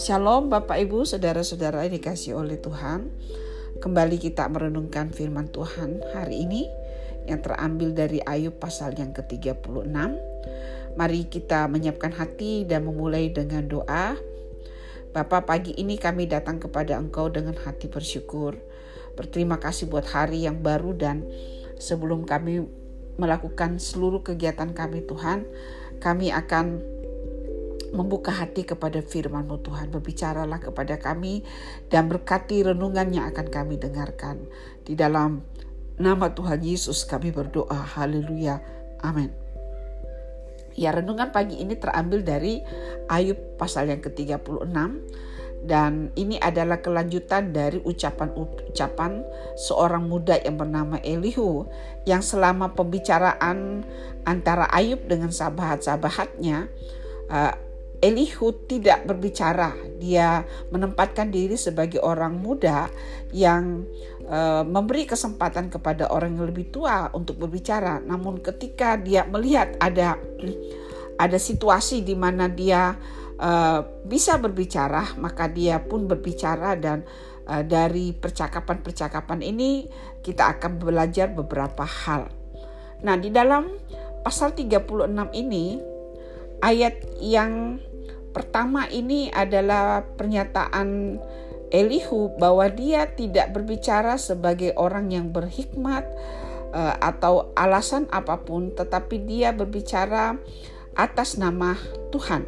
Shalom Bapak Ibu, Saudara-saudara dikasih oleh Tuhan. Kembali kita merenungkan firman Tuhan hari ini yang terambil dari Ayub pasal yang ke-36. Mari kita menyiapkan hati dan memulai dengan doa. Bapak pagi ini kami datang kepada Engkau dengan hati bersyukur. Berterima kasih buat hari yang baru dan sebelum kami melakukan seluruh kegiatan kami Tuhan, kami akan membuka hati kepada firman-Mu Tuhan. Berbicaralah kepada kami dan berkati renungan yang akan kami dengarkan. Di dalam nama Tuhan Yesus kami berdoa. Haleluya. Amin. Ya renungan pagi ini terambil dari Ayub pasal yang ke-36 dan ini adalah kelanjutan dari ucapan-ucapan seorang muda yang bernama Elihu yang selama pembicaraan antara Ayub dengan sahabat-sahabatnya uh, Elihu tidak berbicara. Dia menempatkan diri sebagai orang muda yang uh, memberi kesempatan kepada orang yang lebih tua untuk berbicara. Namun ketika dia melihat ada ada situasi di mana dia uh, bisa berbicara, maka dia pun berbicara dan uh, dari percakapan-percakapan ini kita akan belajar beberapa hal. Nah, di dalam pasal 36 ini ayat yang pertama ini adalah pernyataan Elihu bahwa dia tidak berbicara sebagai orang yang berhikmat uh, atau alasan apa pun, tetapi dia berbicara atas nama Tuhan,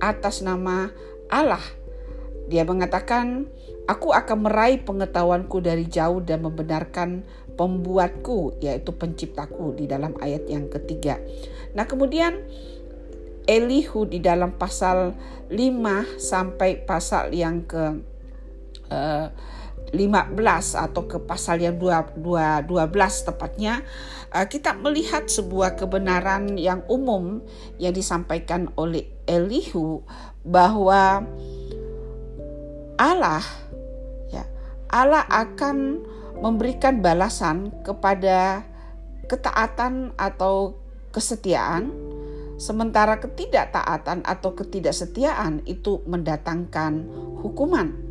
atas nama Allah. Dia mengatakan, "Aku akan meraih pengetahuanku dari jauh dan membenarkan pembuatku, yaitu penciptaku." Di dalam ayat yang ketiga. Nah, kemudian Elihu di dalam pasal 5 sampai pasal yang ke uh, 15 atau ke pasal yang 2, 2, 12 tepatnya uh, kita melihat sebuah kebenaran yang umum yang disampaikan oleh Elihu bahwa Allah ya Allah akan memberikan balasan kepada ketaatan atau kesetiaan Sementara ketidaktaatan atau ketidaksetiaan itu mendatangkan hukuman.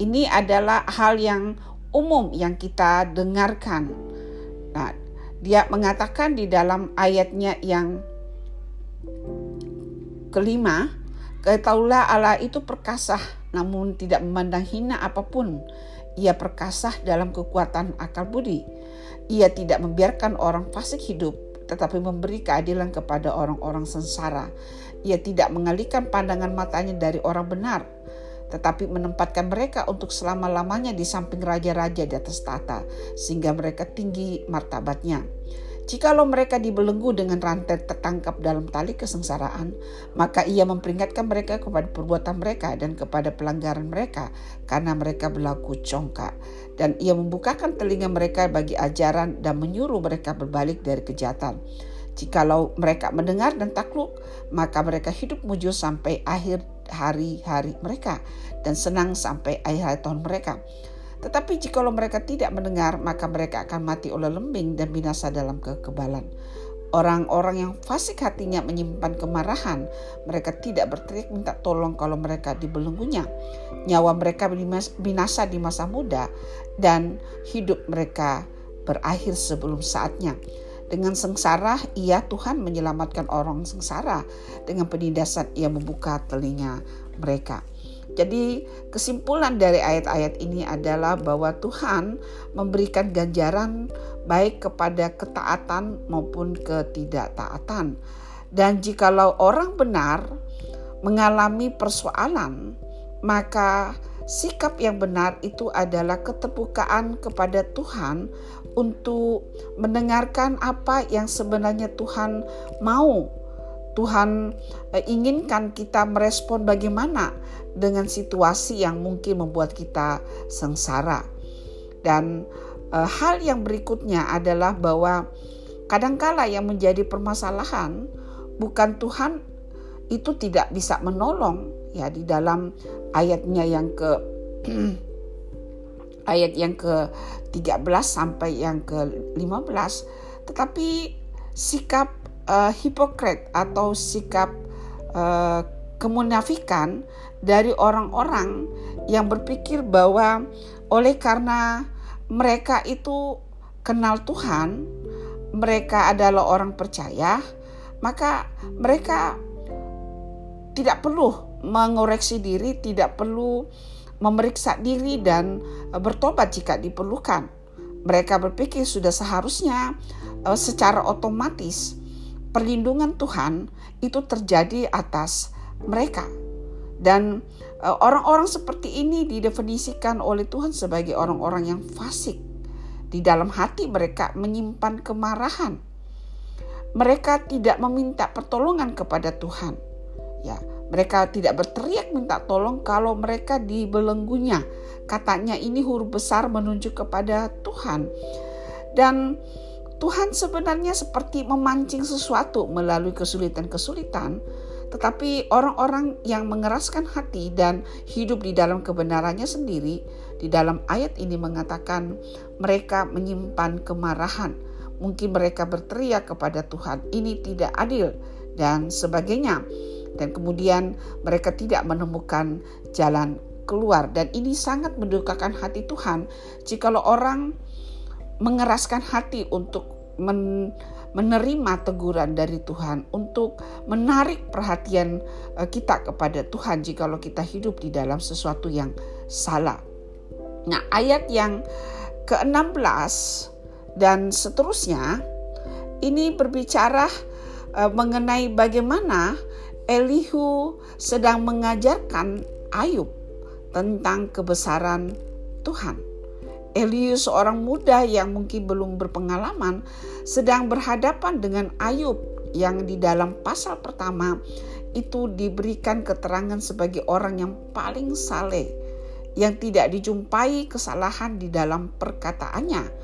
Ini adalah hal yang umum yang kita dengarkan. Nah, dia mengatakan di dalam ayatnya yang kelima, ketahuilah Allah itu perkasa namun tidak memandang hina apa pun. Ia perkasa dalam kekuatan akal budi. Ia tidak membiarkan orang fasik hidup tetapi memberi keadilan kepada orang-orang sengsara. Ia tidak mengalihkan pandangan matanya dari orang benar, tetapi menempatkan mereka untuk selama-lamanya di samping raja-raja di atas tata, sehingga mereka tinggi martabatnya. Jikalau mereka dibelenggu dengan rantai tertangkap dalam tali kesengsaraan, maka ia memperingatkan mereka kepada perbuatan mereka dan kepada pelanggaran mereka karena mereka berlaku congkak. Dan ia membukakan telinga mereka bagi ajaran dan menyuruh mereka berbalik dari kejahatan. Jikalau mereka mendengar dan takluk, maka mereka hidup mujur sampai akhir hari-hari mereka dan senang sampai akhir tahun mereka tetapi jikalau mereka tidak mendengar, maka mereka akan mati oleh lembing dan binasa dalam kekebalan. Orang-orang yang fasik hatinya menyimpan kemarahan. Mereka tidak berteriak minta tolong kalau mereka dibelenggunya. Nyawa mereka binasa di masa muda dan hidup mereka berakhir sebelum saatnya. Dengan sengsara, ia Tuhan menyelamatkan orang sengsara. Dengan penindasan, ia membuka telinga mereka. Jadi kesimpulan dari ayat-ayat ini adalah bahwa Tuhan memberikan ganjaran baik kepada ketaatan maupun ketidaktaatan. Dan jikalau orang benar mengalami persoalan, maka sikap yang benar itu adalah keterbukaan kepada Tuhan untuk mendengarkan apa yang sebenarnya Tuhan mau Tuhan eh, inginkan kita merespon bagaimana dengan situasi yang mungkin membuat kita sengsara. Dan eh, hal yang berikutnya adalah bahwa kadangkala yang menjadi permasalahan bukan Tuhan itu tidak bisa menolong ya di dalam ayatnya yang ke ayat yang ke 13 sampai yang ke 15 tetapi sikap uh, hipokrit atau sikap uh, kemunafikan dari orang-orang yang berpikir bahwa oleh karena mereka itu kenal Tuhan, mereka adalah orang percaya, maka mereka tidak perlu mengoreksi diri, tidak perlu memeriksa diri dan bertobat jika diperlukan. Mereka berpikir sudah seharusnya uh, secara otomatis perlindungan Tuhan itu terjadi atas mereka. Dan uh, orang-orang seperti ini didefinisikan oleh Tuhan sebagai orang-orang yang fasik. Di dalam hati mereka menyimpan kemarahan. Mereka tidak meminta pertolongan kepada Tuhan. Ya, mereka tidak berteriak minta tolong kalau mereka dibelenggunya Katanya ini huruf besar menunjuk kepada Tuhan. Dan Tuhan sebenarnya seperti memancing sesuatu melalui kesulitan-kesulitan, tetapi orang-orang yang mengeraskan hati dan hidup di dalam kebenarannya sendiri, di dalam ayat ini mengatakan mereka menyimpan kemarahan. Mungkin mereka berteriak kepada Tuhan, "Ini tidak adil," dan sebagainya. Dan kemudian mereka tidak menemukan jalan keluar dan ini sangat mendukakan hati Tuhan jikalau orang mengeraskan hati untuk men, menerima teguran dari Tuhan untuk menarik perhatian eh, kita kepada Tuhan jikalau kita hidup di dalam sesuatu yang salah. Nah, ayat yang ke-16 dan seterusnya ini berbicara uh, mengenai bagaimana Elihu sedang mengajarkan Ayub tentang kebesaran Tuhan. Elius seorang muda yang mungkin belum berpengalaman sedang berhadapan dengan Ayub yang di dalam pasal pertama itu diberikan keterangan sebagai orang yang paling saleh yang tidak dijumpai kesalahan di dalam perkataannya.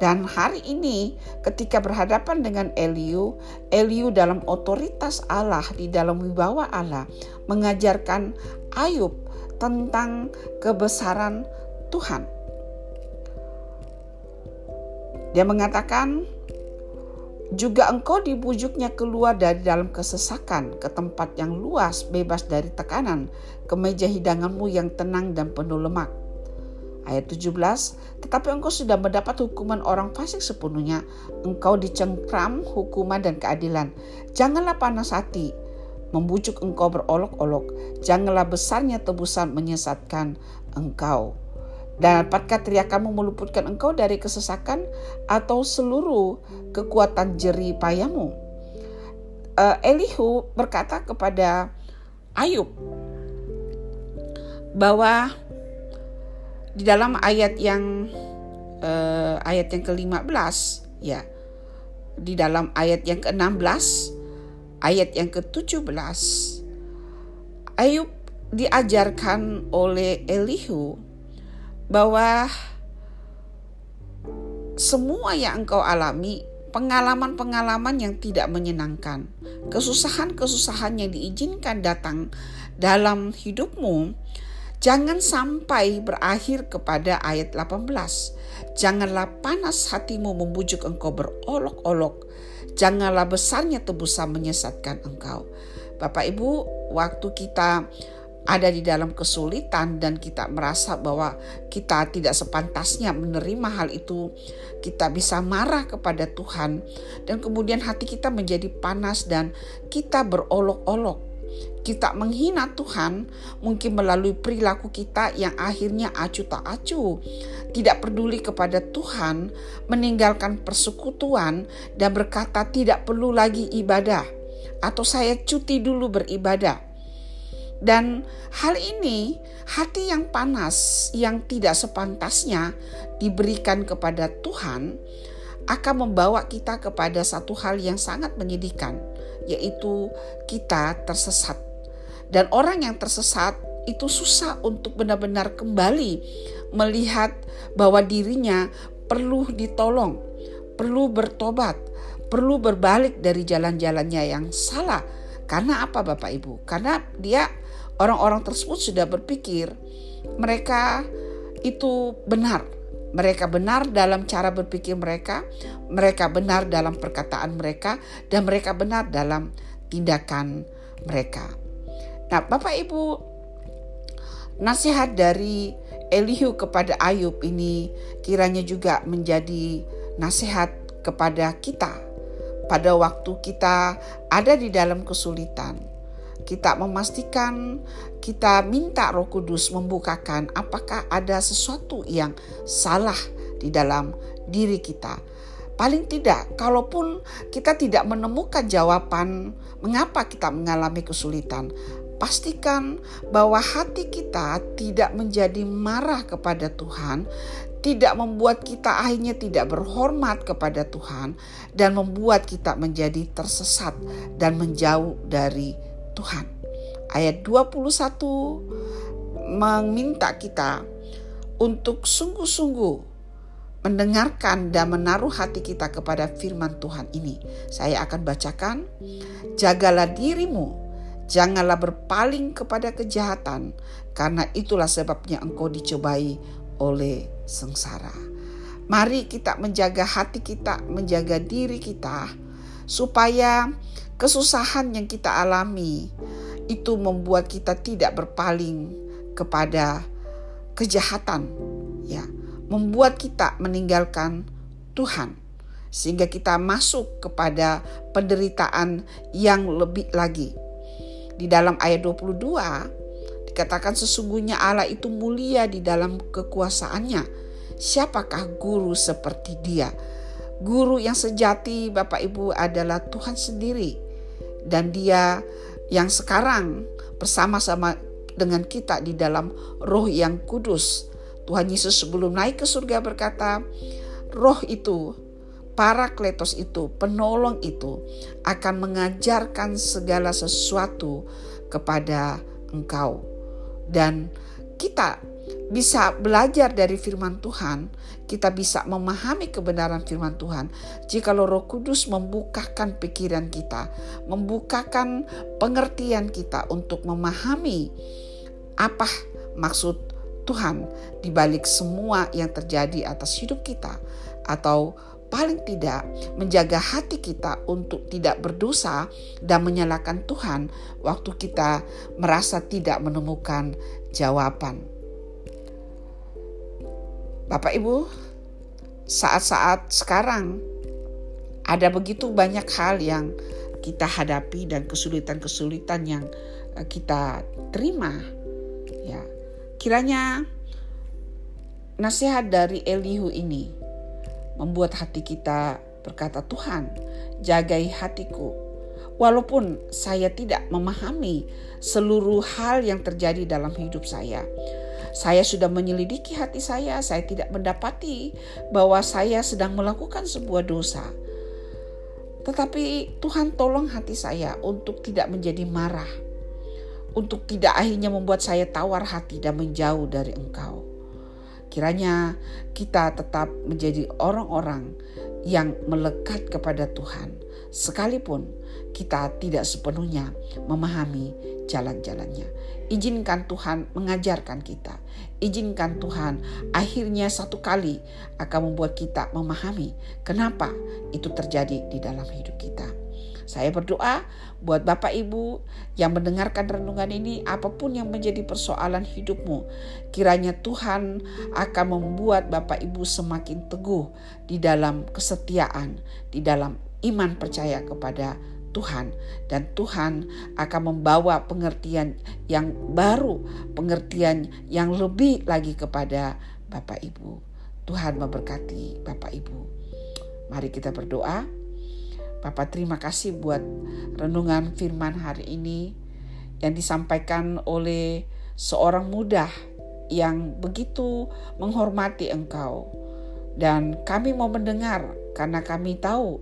Dan hari ini ketika berhadapan dengan Eliu, Eliu dalam otoritas Allah di dalam wibawa Allah mengajarkan Ayub tentang kebesaran Tuhan. Dia mengatakan, juga engkau dibujuknya keluar dari dalam kesesakan ke tempat yang luas bebas dari tekanan ke meja hidanganmu yang tenang dan penuh lemak. Ayat 17, tetapi engkau sudah mendapat hukuman orang fasik sepenuhnya. Engkau dicengkram hukuman dan keadilan. Janganlah panas hati, membujuk engkau berolok-olok. Janganlah besarnya tebusan menyesatkan engkau. Dan dapatkah teriakanmu meluputkan engkau dari kesesakan atau seluruh kekuatan jeri payamu? Uh, Elihu berkata kepada Ayub bahwa di dalam ayat yang uh, ayat yang ke-15 ya. Di dalam ayat yang ke-16 ayat yang ke-17 Ayub diajarkan oleh Elihu bahwa semua yang engkau alami pengalaman-pengalaman yang tidak menyenangkan, kesusahan-kesusahan yang diizinkan datang dalam hidupmu, jangan sampai berakhir kepada ayat 18. Janganlah panas hatimu membujuk engkau berolok-olok, Janganlah besarnya tebusan menyesatkan engkau. Bapak Ibu, waktu kita ada di dalam kesulitan dan kita merasa bahwa kita tidak sepantasnya menerima hal itu, kita bisa marah kepada Tuhan dan kemudian hati kita menjadi panas dan kita berolok-olok kita menghina Tuhan mungkin melalui perilaku kita yang akhirnya acu tak acu, tidak peduli kepada Tuhan, meninggalkan persekutuan dan berkata tidak perlu lagi ibadah atau saya cuti dulu beribadah. Dan hal ini hati yang panas yang tidak sepantasnya diberikan kepada Tuhan akan membawa kita kepada satu hal yang sangat menyedihkan yaitu kita tersesat dan orang yang tersesat itu susah untuk benar-benar kembali melihat bahwa dirinya perlu ditolong, perlu bertobat, perlu berbalik dari jalan-jalannya yang salah. Karena apa Bapak Ibu? Karena dia orang-orang tersebut sudah berpikir mereka itu benar, Mereka benar dalam cara berpikir mereka, mereka benar dalam perkataan mereka, dan mereka benar dalam tindakan mereka. Nah, Bapak Ibu, nasihat dari Elihu kepada Ayub ini kiranya juga menjadi nasihat kepada kita pada waktu kita ada di dalam kesulitan kita memastikan kita minta Roh Kudus membukakan apakah ada sesuatu yang salah di dalam diri kita. Paling tidak, kalaupun kita tidak menemukan jawaban mengapa kita mengalami kesulitan, pastikan bahwa hati kita tidak menjadi marah kepada Tuhan, tidak membuat kita akhirnya tidak berhormat kepada Tuhan, dan membuat kita menjadi tersesat dan menjauh dari Tuhan. Ayat 21 meminta kita untuk sungguh-sungguh mendengarkan dan menaruh hati kita kepada firman Tuhan ini. Saya akan bacakan, jagalah dirimu, janganlah berpaling kepada kejahatan, karena itulah sebabnya engkau dicobai oleh sengsara. Mari kita menjaga hati kita, menjaga diri kita, supaya kesusahan yang kita alami itu membuat kita tidak berpaling kepada kejahatan ya. Membuat kita meninggalkan Tuhan sehingga kita masuk kepada penderitaan yang lebih lagi. Di dalam ayat 22 dikatakan sesungguhnya Allah itu mulia di dalam kekuasaannya. Siapakah guru seperti dia guru yang sejati Bapak Ibu adalah Tuhan sendiri dan dia yang sekarang bersama-sama dengan kita di dalam roh yang kudus. Tuhan Yesus sebelum naik ke surga berkata, roh itu, para kletos itu, penolong itu akan mengajarkan segala sesuatu kepada engkau. Dan kita bisa belajar dari firman Tuhan, kita bisa memahami kebenaran firman Tuhan. Jika Roh Kudus membukakan pikiran kita, membukakan pengertian kita untuk memahami apa maksud Tuhan di balik semua yang terjadi atas hidup kita atau paling tidak menjaga hati kita untuk tidak berdosa dan menyalahkan Tuhan waktu kita merasa tidak menemukan jawaban. Bapak Ibu, saat-saat sekarang ada begitu banyak hal yang kita hadapi dan kesulitan-kesulitan yang eh, kita terima. Ya, kiranya nasihat dari Elihu ini membuat hati kita berkata, "Tuhan, jagai hatiku." Walaupun saya tidak memahami seluruh hal yang terjadi dalam hidup saya, saya sudah menyelidiki hati saya, saya tidak mendapati bahwa saya sedang melakukan sebuah dosa. Tetapi Tuhan tolong hati saya untuk tidak menjadi marah, untuk tidak akhirnya membuat saya tawar hati dan menjauh dari Engkau. Kiranya kita tetap menjadi orang-orang yang melekat kepada Tuhan, sekalipun kita tidak sepenuhnya memahami jalan-jalannya. Izinkan Tuhan mengajarkan kita. Izinkan Tuhan akhirnya satu kali akan membuat kita memahami kenapa itu terjadi di dalam hidup kita. Saya berdoa buat Bapak Ibu yang mendengarkan renungan ini, apa pun yang menjadi persoalan hidupmu, kiranya Tuhan akan membuat Bapak Ibu semakin teguh di dalam kesetiaan, di dalam iman percaya kepada Tuhan dan Tuhan akan membawa pengertian yang baru, pengertian yang lebih lagi kepada Bapak Ibu. Tuhan memberkati Bapak Ibu. Mari kita berdoa. Bapak terima kasih buat renungan firman hari ini yang disampaikan oleh seorang muda yang begitu menghormati Engkau. Dan kami mau mendengar karena kami tahu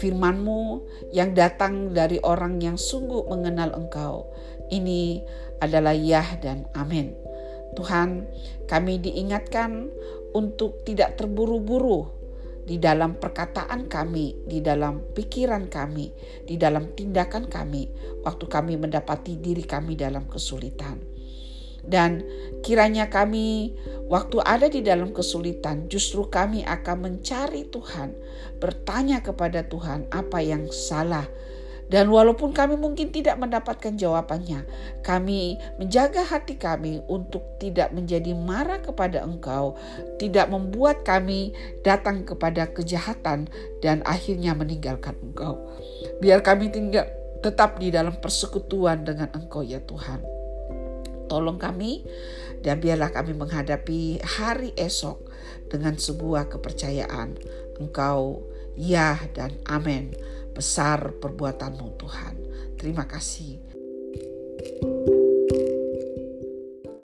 firmanmu yang datang dari orang yang sungguh mengenal engkau. Ini adalah ya dan amin. Tuhan, kami diingatkan untuk tidak terburu-buru di dalam perkataan kami, di dalam pikiran kami, di dalam tindakan kami, waktu kami mendapati diri kami dalam kesulitan. Dan kiranya kami waktu ada di dalam kesulitan justru kami akan mencari Tuhan, bertanya kepada Tuhan apa yang salah dan walaupun kami mungkin tidak mendapatkan jawabannya, kami menjaga hati kami untuk tidak menjadi marah kepada Engkau, tidak membuat kami datang kepada kejahatan dan akhirnya meninggalkan Engkau. Biar kami tinggal tetap di dalam persekutuan dengan Engkau ya Tuhan. Tolong kami dan biarlah kami menghadapi hari esok dengan sebuah kepercayaan Engkau ya dan amin besar perbuatanmu Tuhan. Terima kasih. thank you